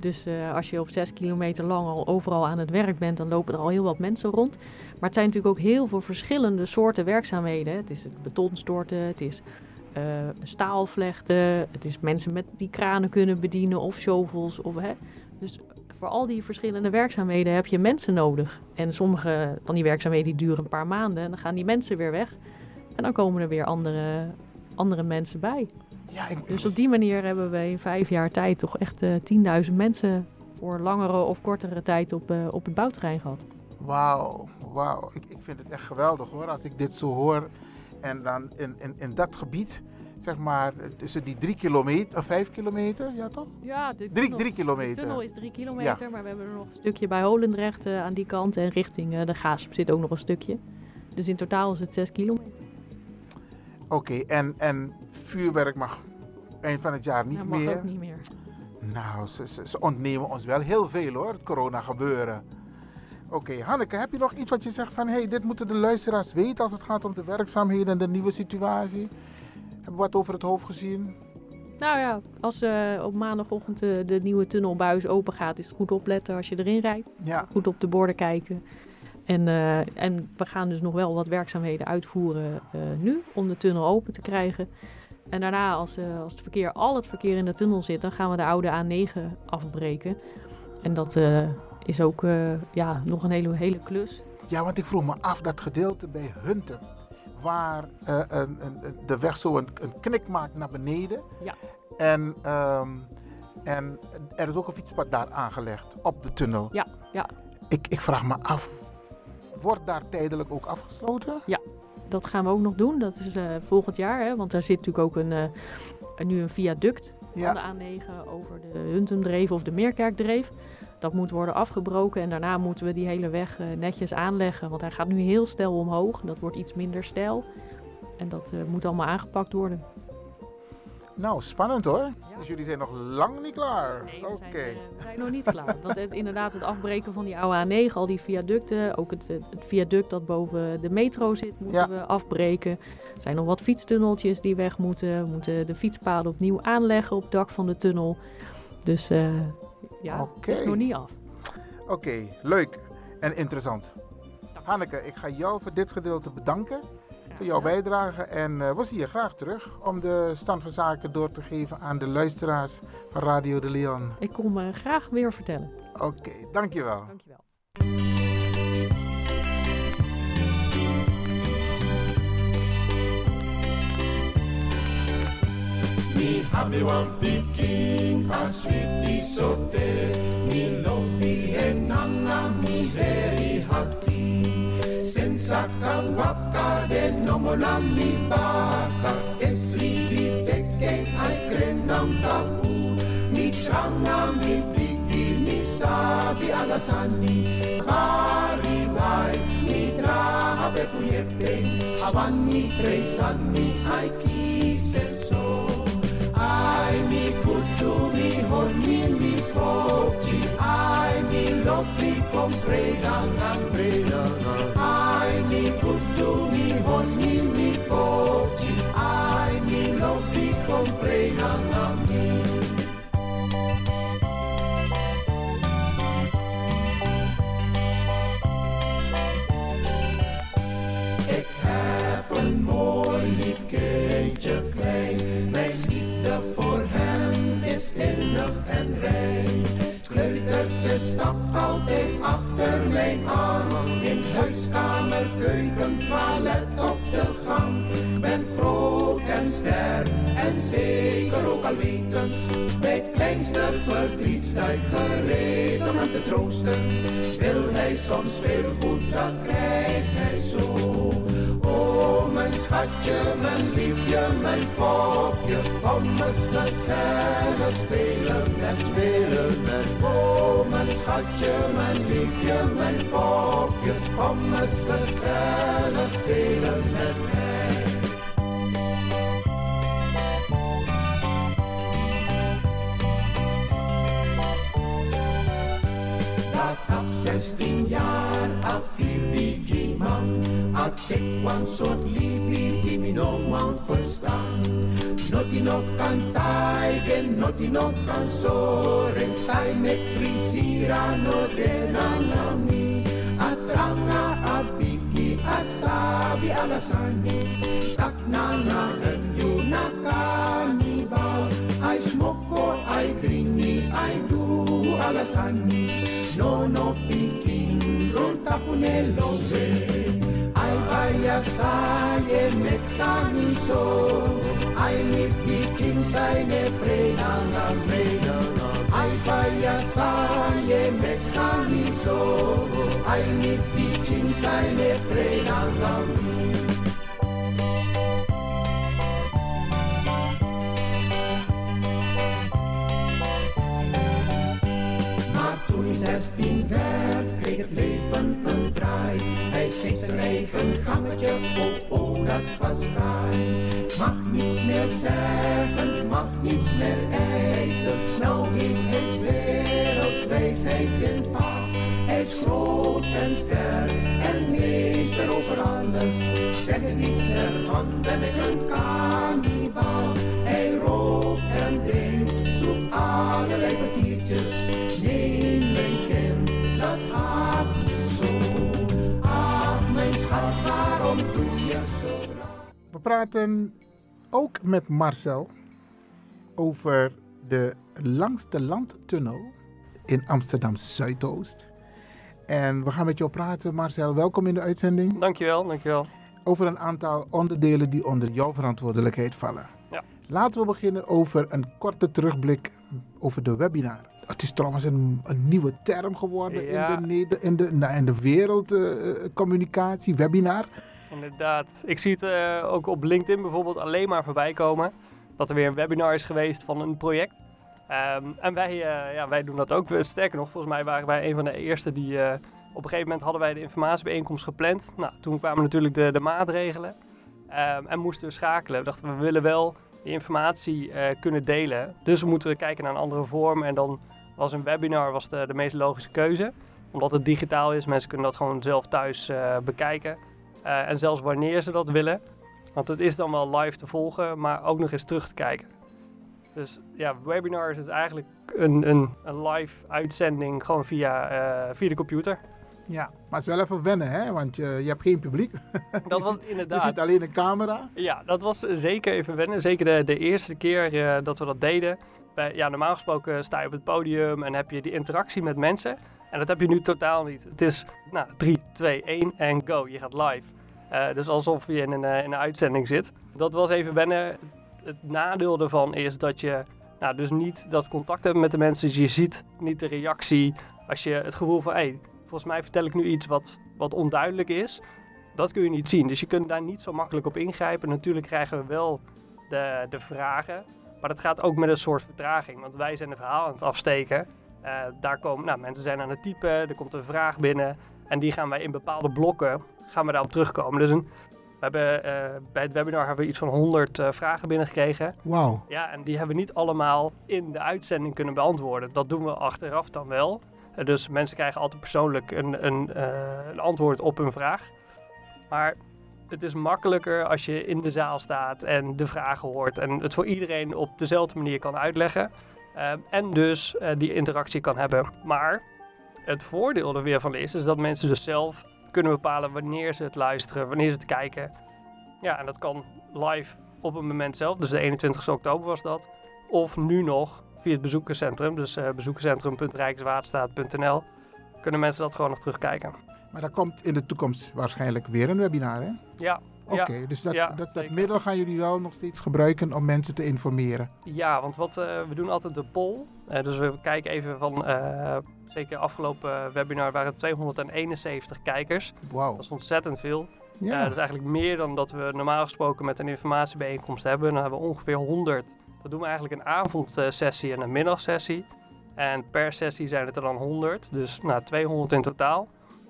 S9: Dus als je op 6 kilometer lang al overal aan het werk bent, dan lopen er al heel wat mensen rond. Maar het zijn natuurlijk ook heel veel verschillende soorten werkzaamheden. Het is het betonstorten, het is eh, staalvlechten, het is mensen met die kranen kunnen bedienen of shovels. Of, hè. Dus voor al die verschillende werkzaamheden heb je mensen nodig. En sommige van die werkzaamheden die duren een paar maanden en dan gaan die mensen weer weg. En dan komen er weer andere, andere mensen bij.
S4: Ja, ik,
S9: Dus op die manier hebben we in vijf jaar tijd toch echt eh 10.000 mensen voor langere of kortere tijd op, eh, op het bouwterrein gehad.
S4: Wauw, wauw. Ik, ik vind het echt geweldig hoor, als ik dit zo hoor. En dan in, in, in dat gebied, zeg maar, tussen die drie kilometer, of vijf kilometer, ja toch?
S9: Ja, de
S4: Drie,
S9: tunnel,
S4: drie
S9: de
S4: kilometer.
S9: tunnel is drie kilometer, maar we hebben er nog een stukje bij Holendrecht eh, aan die kant. En richting eh, de Gaasp zit ook nog een stukje. Dus in totaal is het 6 kilometer.
S4: Oké, en, en vuurwerk mag eind van het jaar niet
S9: Dat mag
S4: meer.
S9: ook niet meer.
S4: Nou, ze, ze, ze ontnemen ons wel heel veel hoor, het corona gebeuren. Oké, Hanneke, heb je nog iets wat je zegt van... hey, dit moeten de luisteraars weten als het gaat om de werkzaamheden en de nieuwe situatie? Hebben we wat over het hoofd gezien?
S9: Nou ja, als eh, op maandagochtend de, de nieuwe tunnelbuis open gaat, is het goed opletten als je erin rijdt.
S4: Ja.
S9: Goed op de borden kijken. En, eh, en we gaan dus nog wel wat werkzaamheden uitvoeren eh, nu om de tunnel open te krijgen. En daarna, als, eh, als het verkeer, al het verkeer in de tunnel zit, dan gaan we de oude A9 afbreken. En dat eh, is ook eh, ja, nog een hele, hele klus.
S4: Ja, want ik vroeg me af dat gedeelte bij Hunten... waar eh, een, een, de weg zo een, een knik maakt naar beneden.
S9: Ja.
S4: En, ehm, en er is ook een fietspad daar aangelegd op de tunnel.
S9: Ja, ja.
S4: Ik, ik vraag me af, wordt daar tijdelijk ook afgesloten?
S9: Ja, dat gaan we ook nog doen. Dat is eh, volgend jaar, hè, want daar zit natuurlijk ook een, nu een viaduct
S4: Ja.
S9: van de A9 over de Huntemdreef of de Meerkerkdreef. Dat moet worden afgebroken en daarna moeten we die hele weg eh, netjes aanleggen. Want hij gaat nu heel stijl omhoog. Dat wordt iets minder stijl. En dat eh, moet allemaal aangepakt worden.
S4: Nou, spannend hoor. Dus jullie zijn nog lang niet klaar. Oké.
S9: We zijn nog niet klaar. Want het, inderdaad, het afbreken van die oude A9, al die viaducten, ook het, het, viaduct dat boven de metro zit, moeten
S4: Ja.
S9: we afbreken. Er zijn nog wat fietstunneltjes die weg moeten. We moeten de fietspaden opnieuw aanleggen op het dak van de tunnel. Dus eh, ja, het is nog niet af.
S4: Oké, leuk en interessant. Hanneke, ik ga jou voor dit gedeelte bedanken. Voor jouw bijdrage. En uh, we zien je graag terug om de stand van zaken door te geven aan de luisteraars van Radio de Leon.
S9: Ik kom uh, graag weer vertellen.
S4: Oké, okay, dankjewel.
S9: Dankjewel.
S10: Mi happy one piking a sweetie sote Mi lopi henanga mi heri hati Sensaka waka de nomola mi baka Esri di teke ai krenam tapu Mi tranga mi piki mi sabi alasani. Bari vai mi traha pe kuyepe Avani presani ai I mi kutu mi honi mi foti I mi lopi compreda gambreda I mi kutu mi honi altijd achter mijn aan, in huiskamer, keuken, toilet op de gang. Ben groot en sterk en zeker ook al wetend, bij het kleinste verdriet sta ik gereed om hem te troosten. Wil hij soms veel goed, dat krijgt hij zo. Met. Oh, mijn schatje, mijn liefje, mijn popje, kom eens gezellig spelen met mij. Dat op 16 jaar af vier bigi man, had ik een soort liefie die me no man verstaan. Noti no kan taigen, noti no kan soren, tai met prisira no de nami. Atranga abiki asabi alasani, tak nana en yuna kanibal. I smoke, I dringi, I do alasani. No, no pikin, ron tapunelo saya meksaniso Aini pikin saine prenangan prenangan Ai paya saya meksaniso Aini pikin saine prenangan me. Oh oh, dat was fraai. Mag niets meer zeggen, mag niets meer eisen. Nou heeft hij wereldswijsheid in pacht. Hij is groot en sterk en meester over alles. Zeg niets ervan, ben ik een kannibaal.
S4: Praten ook met Marcel over de langste landtunnel in Amsterdam Zuidoost. En we gaan met jou praten, Marcel. Welkom in de uitzending.
S11: Dankjewel, dankjewel.
S4: Over een aantal onderdelen die onder jouw verantwoordelijkheid vallen.
S11: Ja.
S4: Laten we beginnen over een korte terugblik over de webinar. Het is trouwens een, een nieuwe term geworden
S11: Ja.
S4: in de, in de, nou, in de wereldcommunicatie, webinar.
S11: Inderdaad. Ik zie het eh, ook op LinkedIn bijvoorbeeld alleen maar voorbij komen. Dat er weer een webinar is geweest van een project. Ehm, en wij, eh, ja, wij doen dat ook. Sterker nog, volgens mij waren wij een van de eerste die... eh, op een gegeven moment hadden wij de informatiebijeenkomst gepland. Nou, toen kwamen natuurlijk de, de maatregelen. Ehm, en moesten we schakelen. We dachten, we willen wel die informatie kunnen delen. Dus we moeten kijken naar een andere vorm. En dan was een webinar was de, de meest logische keuze. Omdat het digitaal is. Mensen kunnen dat gewoon zelf thuis bekijken. Eh, en zelfs wanneer ze dat willen. Want het is dan wel live te volgen, maar ook nog eens terug te kijken. Dus ja, webinar is het eigenlijk een, een, een live uitzending gewoon via, eh, via de computer.
S4: Ja, maar het is wel even wennen, hè? Want je, je hebt geen publiek.
S11: Dat was
S4: Je
S11: inderdaad.
S4: ziet alleen een camera.
S11: Ja, dat was zeker even wennen. Zeker de, de eerste keer eh, dat we dat deden. Bij, ja, normaal gesproken sta je op het podium en heb je die interactie met mensen. En dat heb je nu totaal niet. Het is nou, 3, 2, 1 en go. Je gaat live. Eh, dus alsof je in een, eh, in een uitzending zit. Dat was even wennen. Het nadeel ervan is dat je nou, dus niet dat contact hebt met de mensen. Dus je ziet niet de reactie. Als je het gevoel van, hey, volgens mij vertel ik nu iets wat, wat onduidelijk is. Dat kun je niet zien. Dus je kunt daar niet zo makkelijk op ingrijpen. Natuurlijk krijgen we wel de, de vragen. Maar dat gaat ook met een soort vertraging. Want wij zijn een verhaal aan het afsteken. Eh, daar komen, nou, mensen zijn aan het typen. Er komt een vraag binnen. En die gaan wij in bepaalde blokken gaan we daarop terugkomen. Dus een, we hebben, eh, bij het webinar hebben we iets van 100 eh, vragen binnengekregen.
S4: Wauw.
S11: Ja, en die hebben we niet allemaal in de uitzending kunnen beantwoorden. Dat doen we achteraf dan wel. Eh, dus mensen krijgen altijd persoonlijk een, een, een antwoord op hun vraag. Maar het is makkelijker als je in de zaal staat en de vragen hoort. En het voor iedereen op dezelfde manier kan uitleggen. En dus die interactie kan hebben. Maar het voordeel er weer van is, is dat mensen dus zelf kunnen bepalen wanneer ze het luisteren, wanneer ze het kijken. Ja, en dat kan live op een moment zelf. Dus de 21 oktober was dat. Of nu nog via het bezoekerscentrum. Dus eh bezoekerscentrum.rijkswaterstaat.nl kunnen mensen dat gewoon nog terugkijken.
S4: Maar daar komt in de toekomst waarschijnlijk weer een webinar, hè?
S11: Ja.
S4: Oké,
S11: ja,
S4: dus dat,
S11: ja,
S4: dat, dat middel gaan jullie wel nog steeds gebruiken om mensen te informeren.
S11: Ja, want wat, eh, we doen altijd de poll. Eh, dus we kijken even van, eh, zeker afgelopen webinar waren het 271 kijkers.
S4: Wauw.
S11: Dat is ontzettend veel.
S4: Ja.
S11: Dat is eigenlijk meer dan dat we normaal gesproken met een informatiebijeenkomst hebben. Dan hebben we ongeveer 100. Dat doen we eigenlijk een avondsessie en een middagsessie. En per sessie zijn het er dan 100. Dus nou, 200 in totaal.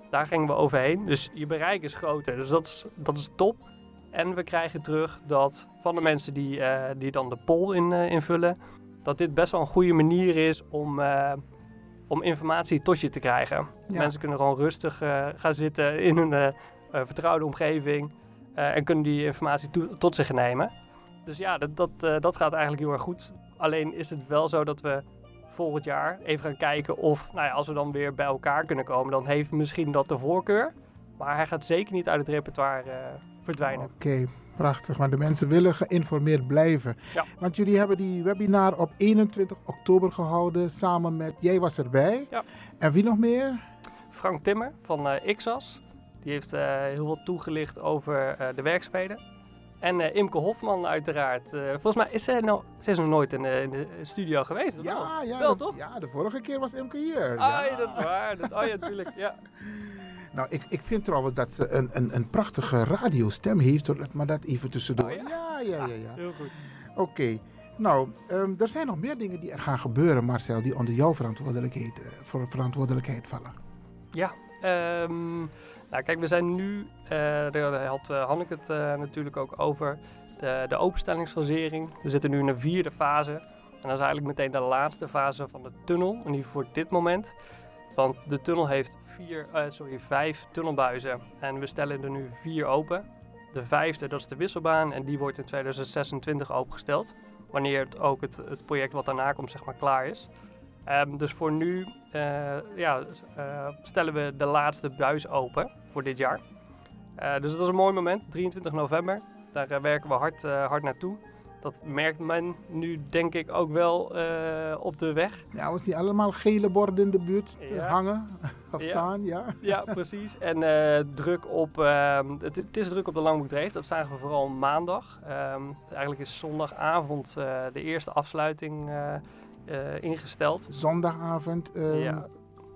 S11: Daar gingen we overheen. Dus je bereik is groter. Dus dat is, dat is top. En we krijgen terug dat van de mensen die, eh, die dan de poll in, eh, invullen, dat dit best wel een goede manier is om, eh, om informatie tot je te krijgen.
S4: Ja.
S11: Mensen kunnen gewoon rustig gaan zitten in hun vertrouwde omgeving en kunnen die informatie tot zich nemen. Dus ja, dat, dat, dat gaat eigenlijk heel erg goed. Alleen is het wel zo dat we volgend jaar even gaan kijken of, nou ja, als we dan weer bij elkaar kunnen komen, dan heeft misschien dat de voorkeur. Maar hij gaat zeker niet uit het repertoire eh, verdwijnen.
S4: Oké, prachtig. Maar de mensen willen geïnformeerd blijven.
S11: Ja.
S4: Want jullie hebben die webinar op 21 oktober gehouden samen met, jij was erbij.
S11: Ja.
S4: En wie nog meer?
S11: Frank Timmer van eh Ixas. Die heeft eh, heel veel toegelicht over de werkzaamheden. En eh, Imke Hofman uiteraard. Eh, volgens mij is zij, nou, ze is nog nooit in de, in de studio geweest. wel?
S4: Ja, ja,
S11: wel
S4: de,
S11: toch?
S4: ja, de vorige keer was Imke hier.
S11: Ah,
S4: ja.
S11: ja, dat is waar. Dat, oh ja, natuurlijk. Ja.
S4: Nou, ik, ik vind trouwens dat ze een, een, een prachtige radiostem heeft, maar dat even tussendoor.
S11: Oh, ja?
S4: ja, ja, ja. ja.
S11: Heel goed.
S4: Oké. Nou, ehm, er zijn nog meer dingen die er gaan gebeuren, Marcel, die onder jouw verantwoordelijkheid, eh, voor verantwoordelijkheid vallen.
S11: Ja, ehm, nou kijk, we zijn nu, eh, daar had eh, Hanneke het eh, natuurlijk ook over, de, de openstellingsfasering. We zitten nu in de vierde fase. En dat is eigenlijk meteen de laatste fase van de tunnel, ieder geval voor dit moment. Want de tunnel heeft vier, sorry, vijf tunnelbuizen en we stellen er nu vier open. De vijfde, dat is de wisselbaan en die wordt in 2026 opengesteld. Wanneer ook het, het project wat daarna komt, zeg maar, klaar is. Ehm, dus voor nu eh, ja, eh, stellen we de laatste buis open voor dit jaar. Eh, dus dat is een mooi moment, 23 november. Daar werken we hard, hard naartoe. Dat merkt men nu denk ik ook wel op de weg.
S4: Ja, we zien allemaal gele borden in de buurt
S11: Ja.
S4: hangen of
S11: Ja.
S4: staan, ja.
S11: Ja, precies. En druk op, ehm, het, het is druk op de Langbroekdreef. Dat zagen we vooral maandag. Ehm, eigenlijk is zondagavond de eerste afsluiting ingesteld.
S4: Zondagavond. ehm,
S11: ja,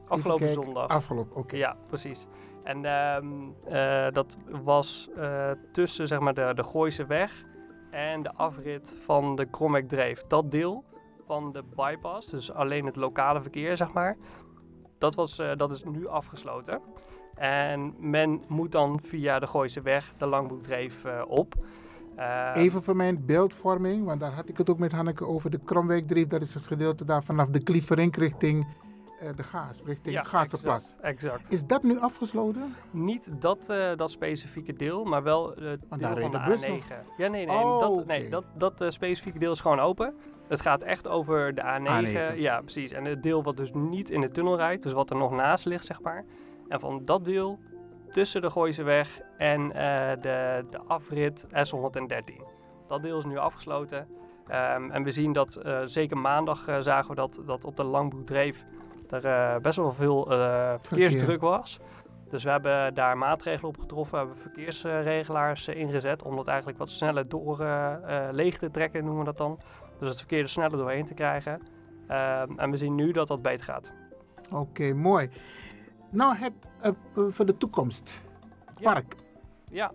S11: afgelopen zondag.
S4: Afgelopen, oké.
S11: Ja, precies. En ehm, eh, dat was eh, tussen zeg maar, de, de Gooise weg en de afrit van de Kromweg-dreef. Dat deel van de bypass, dus alleen het lokale verkeer, zeg maar, dat, was, eh, dat is nu afgesloten. En men moet dan via de Gooise weg de Langbroekdreef eh, op. Eh,
S4: Even voor mijn beeldvorming, want daar had ik het ook met Hanneke over. De Kromwijkdrief, dat is het gedeelte daar vanaf de Klieverink richting eh, de Gaas, richting
S11: Ja,
S4: Gaasterplas.
S11: exact, exact.
S4: Is dat nu afgesloten?
S11: Niet dat, eh, dat specifieke deel, maar wel het
S4: Want
S11: deel van de
S4: de bus
S11: A9.
S4: nog.
S11: Ja, nee, nee.
S4: Oh,
S11: dat, nee dat, dat specifieke deel is gewoon open. Het gaat echt over de A9.
S4: A9.
S11: Ja, precies. En het deel wat dus niet in de tunnel rijdt, dus wat er nog naast ligt, zeg maar. En van dat deel tussen de Gooiseweg en eh, de, de afrit S113. Dat deel is nu afgesloten. Ehm, en we zien dat, eh, zeker maandag eh, zagen we dat, dat op de Langbroek Dreef er best wel veel verkeersdruk was. Dus we hebben daar maatregelen op getroffen. We hebben verkeersregelaars ingezet om dat eigenlijk wat sneller door leeg te trekken, noemen we dat dan. Dus het verkeer er sneller doorheen te krijgen. Ehm, en we zien nu dat dat beter gaat.
S4: Oké, mooi. Nou, het, eh, eh, voor de toekomst. Park.
S11: Ja,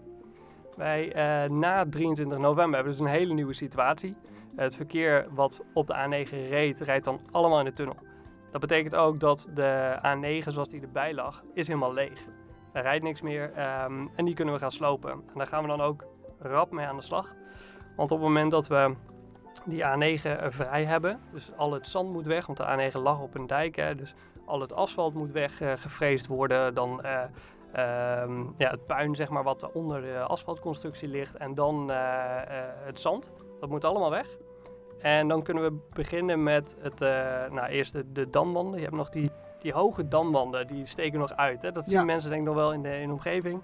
S11: wij eh, na 23 november hebben dus een hele nieuwe situatie. Het verkeer wat op de A9 reed, rijdt dan allemaal in de tunnel. Dat betekent ook dat de A9 zoals die erbij lag, is helemaal leeg. Er rijdt niks meer ehm, en die kunnen we gaan slopen. En daar gaan we dan ook rap mee aan de slag. Want op het moment dat we die A9 er vrij hebben, dus al het zand moet weg, want de A9 lag op een dijk, hè, dus al het asfalt moet weggevreesd worden, dan eh, ehm, ja, het puin zeg maar, wat onder de asfaltconstructie ligt en dan eh, eh, het zand. Dat moet allemaal weg. En dan kunnen we beginnen met het, nou, eerst de, de damwanden. Je hebt nog die, die hoge damwanden, die steken nog uit. Hè? Dat
S4: Ja.
S11: zien mensen denk ik nog wel in de, in de omgeving.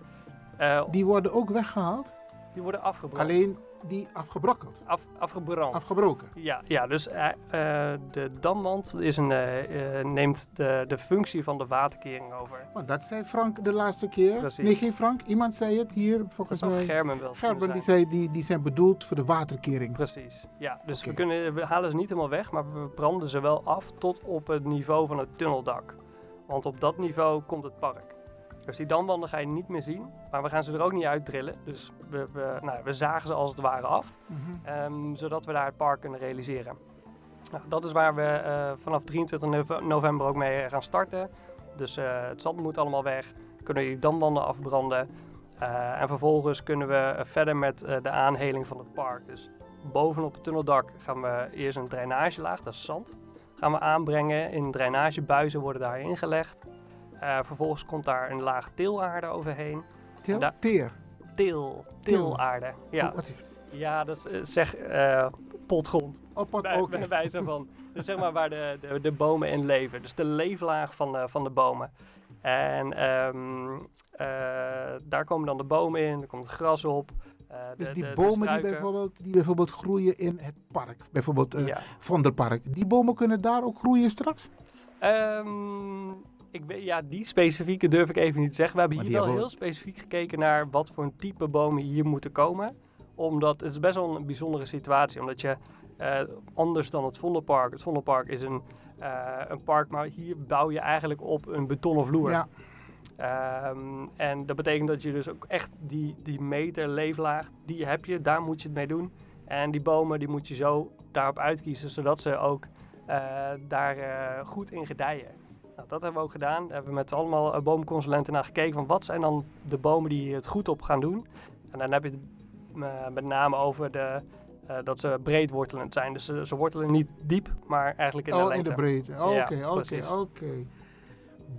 S4: Die worden ook weggehaald,
S11: die worden afgebrand.
S4: alleen die afgebrokkeld.
S11: Af, afgebrand.
S4: Afgebroken.
S11: Ja, ja dus eh, eh, de damwand is een, eh, neemt de, de functie van de waterkering over.
S4: Maar dat zei Frank de laatste keer.
S11: Precies.
S4: Nee, geen Frank. Iemand zei het hier volgens
S11: Dat zou
S4: mij.
S11: Gerben wel
S4: Gerben, die,
S11: zijn.
S4: zei, die, die zijn bedoeld voor de waterkering.
S11: Precies. Ja, dus we, kunnen, we halen ze niet helemaal weg, maar we branden ze wel af tot op het niveau van het tunneldak. Want op dat niveau komt het park. Dus die damwanden ga je niet meer zien, maar we gaan ze er ook niet uit drillen. Dus we, we, nou, we zagen ze als het ware af,
S4: Mhm.
S11: ehm, zodat we daar het park kunnen realiseren. Nou, dat is waar we eh, vanaf 23 nove- november ook mee gaan starten. Dus eh, het zand moet allemaal weg, kunnen die damwanden afbranden. Eh, en vervolgens kunnen we eh, verder met eh, de aanheling van het park. Dus bovenop het tunneldak gaan we eerst een drainagelaag, dat is zand, gaan we aanbrengen. In drainagebuizen worden daar ingelegd. Eh, vervolgens komt daar een laag teelaarde overheen. En daar-
S4: Teer.
S11: Teel, teelaarde. Ja.
S4: Oh, wat
S11: ja, dat is, eh, zeg eh, potgrond.
S4: Oh, pot-
S11: bij,
S4: oké.
S11: bij wijze van. Dus zeg maar waar de, de, de bomen in leven. Dus de leeflaag van de, van de bomen. En ehm, eh, daar komen dan de bomen in, er komt het gras op.
S4: Dus
S11: de-
S4: die
S11: de-
S4: bomen die bijvoorbeeld, die bijvoorbeeld groeien in het park, bijvoorbeeld eh
S11: Ja.
S4: Vondelpark, die bomen kunnen daar ook groeien straks?
S11: Ehm, ik ja, die specifieke durf ik even niet te zeggen. We hebben
S4: Maar
S11: hier wel
S4: hebben
S11: heel specifiek gekeken naar wat voor een type bomen hier moeten komen. Omdat het is best wel een bijzondere situatie. Omdat je eh, anders dan het Vondelpark. Het Vondelpark is een, eh, een park, maar hier bouw je eigenlijk op een betonnen vloer.
S4: Ja.
S11: Ehm, en dat betekent dat je dus ook echt die, die meter leeflaag, die heb je, daar moet je het mee doen. En die bomen die moet je zo daarop uitkiezen, zodat ze ook eh, daar goed in gedijen. Nou, dat hebben we ook gedaan. Daar hebben we met allemaal eh, boomconsulenten naar gekeken van wat zijn dan de bomen die het goed op gaan doen. En dan heb je het eh, met name over de, eh, dat ze breed wortelend zijn. Dus ze, ze wortelen niet diep, maar eigenlijk in de
S4: oh,
S11: lengte.
S4: in de breedte. Oké, oké, oké.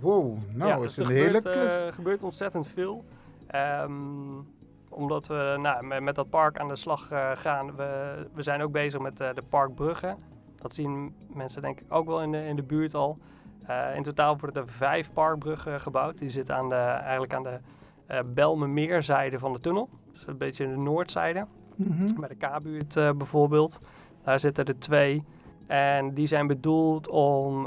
S4: Wow, nou
S11: Ja,
S4: is
S11: dus
S4: een
S11: er
S4: hele
S11: gebeurt,
S4: klus.
S11: gebeurt ontzettend veel. Ehm, omdat we nou, met, met dat park aan de slag gaan. We, we zijn ook bezig met de parkbruggen. Dat zien mensen denk ik ook wel in de, in de buurt al. Eh, in totaal worden er vijf parkbruggen gebouwd. Die zitten aan de, eigenlijk aan de eh Belmemeerzijde van de tunnel. Dus een beetje de noordzijde.
S4: Mhm.
S11: Bij de K-buurt eh, bijvoorbeeld. Daar zitten er twee. En die zijn bedoeld om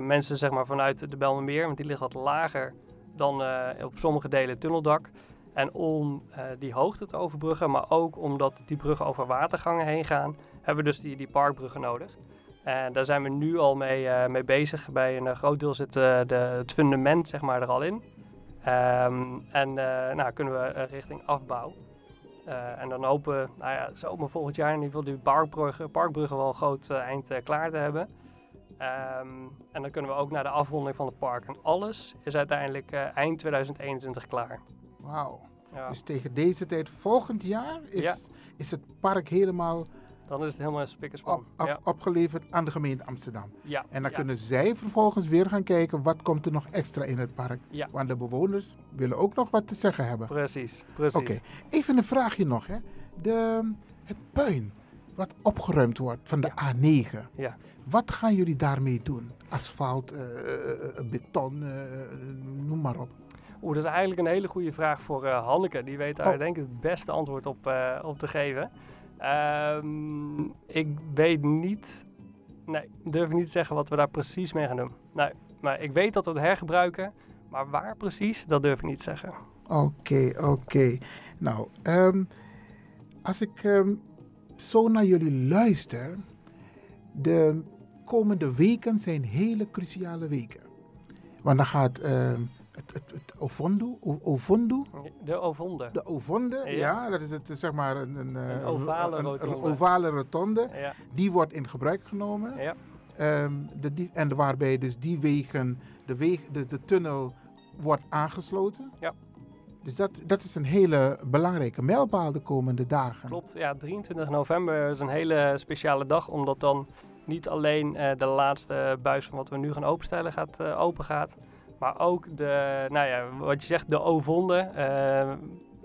S11: mensen zeg maar, vanuit de Belmermeer, want die ligt wat lager dan op sommige delen het tunneldak. En om die hoogte te overbruggen, maar ook omdat die bruggen over watergangen heen gaan, hebben we dus die, die parkbruggen nodig. En daar zijn we nu al mee, eh, mee bezig. Bij een eh, groot deel zit eh, de, het fundament zeg maar, er al in. Ehm, en eh, nou, kunnen we richting afbouw. En dan hopen we, nou ja, zomer volgend jaar in ieder geval die parkbruggen, parkbruggen wel een groot eind klaar te hebben. Ehm, en dan kunnen we ook naar de afronding van het park. En alles is uiteindelijk eind 2021 klaar.
S4: Wauw.
S11: Ja.
S4: Dus tegen deze tijd volgend jaar is,
S11: Ja.
S4: is het park helemaal
S11: Dan is het helemaal een spikkerspan.
S4: op,
S11: ja.
S4: opgeleverd aan de gemeente Amsterdam.
S11: Ja,
S4: En dan
S11: ja.
S4: kunnen zij vervolgens weer gaan kijken wat komt er nog extra in het park.
S11: Ja.
S4: Want de bewoners willen ook nog wat te zeggen hebben.
S11: Precies, precies.
S4: Oké, even een vraagje nog. Hè. De, het puin wat opgeruimd wordt van de A9.
S11: Ja.
S4: Wat gaan jullie daarmee doen? Asfalt, eh, eh, beton, eh, noem maar op.
S11: Oeh, dat is eigenlijk een hele goede vraag voor Hanneke. Die weet daar
S1: Oh.
S11: denk ik het beste antwoord op, op te geven. Ehm, ik weet niet... Nee, ik durf niet te zeggen wat we daar precies mee gaan doen. Nee, maar ik weet dat we het hergebruiken. Maar waar precies, dat durf ik niet te zeggen.
S4: Oké, oké. Nou, ehm, als ik ehm, zo naar jullie luister, de komende weken zijn hele cruciale weken. Want dan gaat het, het, het Ovondo,
S11: De Ovonde.
S4: de Ovonde, ja.
S11: Ja.
S4: dat is het, zeg maar een, een, eh,
S11: Een ovale
S4: een-
S11: rotonde.
S4: ovale rotonde.
S11: Ja.
S4: Die wordt in gebruik genomen.
S11: Ja.
S4: Ehm, de, die, en waarbij dus die wegen, de, weg, de, de tunnel wordt aangesloten.
S11: Ja.
S4: Dus dat, dat is een hele belangrijke mijlpaal de komende dagen.
S11: Klopt, ja, 23 november is een hele speciale dag, omdat dan niet alleen eh, de laatste buis van wat we nu gaan openstellen gaat, eh, open gaat, maar ook de, nou ja, wat je zegt, de ovonde. Eh,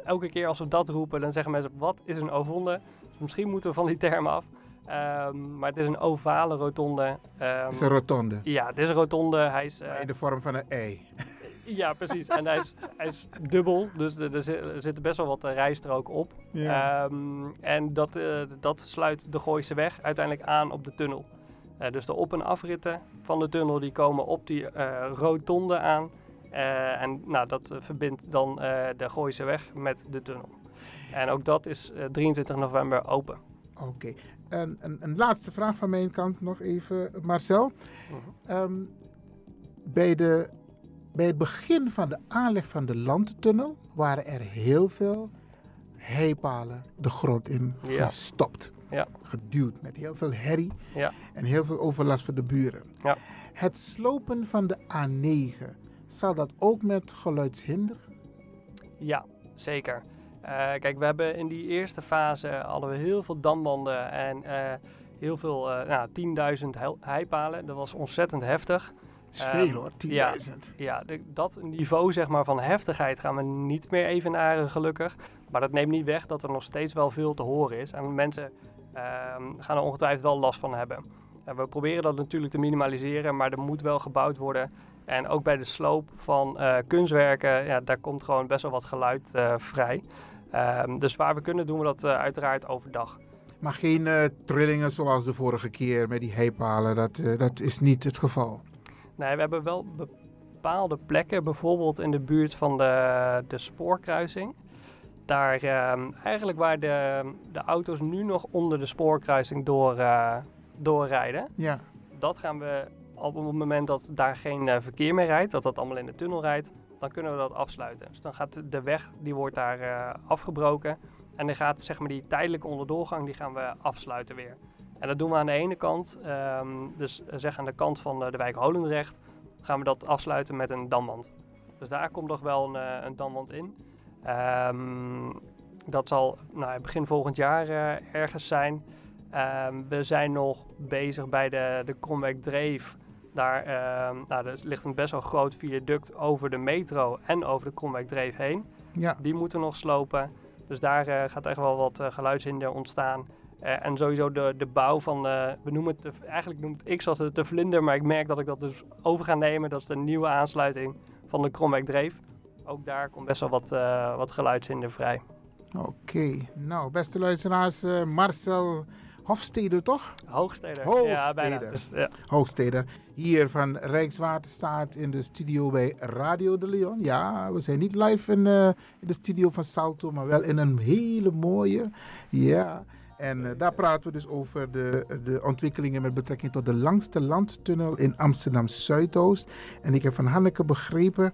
S11: elke keer als we dat roepen, dan zeggen mensen, wat is een ovonde? Dus misschien moeten we van die term af. Ehm, maar het is een ovale rotonde. Ehm,
S4: Het is een rotonde.
S11: Ja, het is een rotonde. Hij is, eh,
S4: In de vorm van een ei.
S11: ja, precies. En hij is, hij is dubbel, dus er, er zi- zitten best wel wat rijstroken op.
S4: Ja.
S11: Ehm, en dat, eh, dat sluit de Gooise weg uiteindelijk aan op de tunnel. Eh, dus de op- en afritten van de tunnel die komen op die eh, rotonde aan. Eh, en nou, dat verbindt dan de Gooise weg met de tunnel. En ook dat is eh, 23 november open.
S4: Oké. En een, een laatste vraag van mijn kant nog even, Marcel. Ehm, bij, de, bij het begin van de aanleg van de landtunnel waren er heel veel heipalen de grond in
S11: Ja.
S4: gestopt.
S11: Ja.
S4: Geduwd met heel veel herrie
S11: Ja.
S4: en heel veel overlast voor de buren.
S11: Ja.
S4: Het slopen van de A9, zal dat ook met geluidshinder?
S11: Ja, zeker. Eh, kijk, we hebben in die eerste fase hadden we heel veel dambanden en eh, heel veel, eh nou, 10.000 heil- heipalen. Dat was ontzettend heftig.
S4: Dat is
S11: Ehm,
S4: veel hoor, 10.000.
S11: Ja, ja de- dat niveau zeg maar, van heftigheid gaan we niet meer evenaren gelukkig. Maar dat neemt niet weg dat er nog steeds wel veel te horen is. En mensen ehm, gaan er ongetwijfeld wel last van hebben. En we proberen dat natuurlijk te minimaliseren, maar er moet wel gebouwd worden. En ook bij de sloop van eh, kunstwerken, ja, daar komt gewoon best wel wat geluid eh, vrij. Ehm, dus waar we kunnen doen we dat eh, uiteraard overdag.
S4: Maar geen trillingen zoals de vorige keer met die heipalen, dat, dat is niet het geval.
S11: Nee, we hebben wel bepaalde plekken, bijvoorbeeld in de buurt van de, de spoorkruising. Daar ehm, eigenlijk waar de, de auto's nu nog onder de spoorkruising door, eh, doorrijden.
S4: Ja.
S11: Dat gaan we op het moment dat daar geen eh, verkeer meer rijdt, dat dat allemaal in de tunnel rijdt, dan kunnen we dat afsluiten. Dus dan gaat de weg, die wordt daar eh, afgebroken. En dan gaat zeg maar die tijdelijke onderdoorgang, die gaan we afsluiten weer. En dat doen we aan de ene kant, ehm, dus zeg aan de kant van de wijk Holendrecht, gaan we dat afsluiten met een damwand. Dus daar komt nog wel een, een damwand in. Ehm, dat zal nou, begin volgend jaar eh, ergens zijn. Ehm, we zijn nog bezig bij de, de Dreef. Daar ehm, nou, er ligt een best wel groot viaduct over de metro en over de Kromweg Dreef heen.
S4: Ja.
S11: Die moeten nog slopen. Dus daar eh, gaat echt wel wat eh, geluidshinder ontstaan. En sowieso de, de bouw van, eh, we noemen het, de- eigenlijk noemt ik zoals het de vlinder, maar ik merk dat ik dat dus over ga nemen. Dat is de nieuwe aansluiting van de Kromweg Dreef. Ook daar komt best wel wat, eh, wat geluidshinder vrij.
S4: Oké, nou beste luisteraars, eh, Marcel Hofstede toch?
S11: Hoogsteder.
S4: Hoogsteder.
S11: Ja, bijna. Dus, ja.
S4: Hoogsteder. Hier van Rijkswaterstaat in de studio bij Radio de Leon. Ja, we zijn niet live in, eh, in de studio van Salto, maar wel in een hele mooie. Ja. En daar praten we dus over de, de ontwikkelingen met betrekking tot de langste landtunnel in Amsterdam Zuidoost. En ik heb van Hanneke begrepen,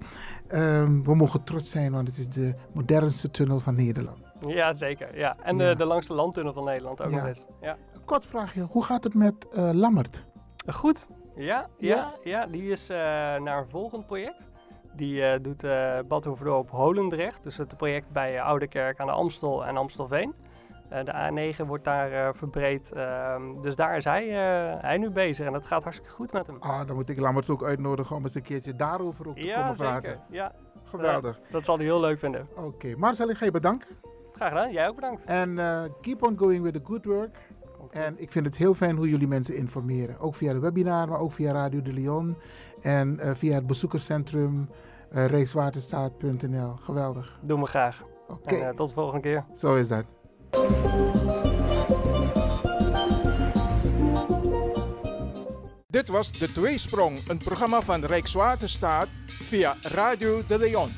S4: ehm, we mogen trots zijn, want het is de modernste tunnel van Nederland.
S11: ja, zeker. Ja. En
S4: Ja.
S11: De, de langste landtunnel van Nederland ook
S4: Ja.
S11: nog eens. Ja.
S4: Kort vraagje, hoe gaat het met eh, Lammert?
S11: Goed. Ja, ja,
S4: Ja?
S11: die is eh, naar een volgend project. Die eh, doet uh, Bad Hoeverdorp Holendrecht. Dus het project bij uh, Oudekerk aan de Amstel en Amstelveen. Uh, de A9 wordt daar uh, verbreed. Uh, dus daar is hij, uh, hij nu bezig. En dat gaat hartstikke goed met hem.
S4: Ah, dan moet ik Lammert ook uitnodigen om eens een keertje daarover ook te
S11: ja,
S4: komen
S11: zeker.
S4: praten.
S11: Ja,
S4: Geweldig.
S11: dat zal hij heel leuk vinden.
S4: Oké, okay. Marcel, ik ga je bedanken.
S11: Graag gedaan. Jij ook bedankt.
S4: En keep on going with the good work. En ik vind het heel fijn hoe jullie mensen informeren. Ook via de webinar, maar ook via Radio de Leon. En uh, via het bezoekerscentrum Uh, Rijkswaterstaat.nl. Geweldig.
S11: Doen we graag.
S4: Oké.
S11: En, tot de volgende keer.
S4: Zo is dat.
S12: Dit was De Tweesprong, een programma van Rijkswaterstaat via Radio de Leon.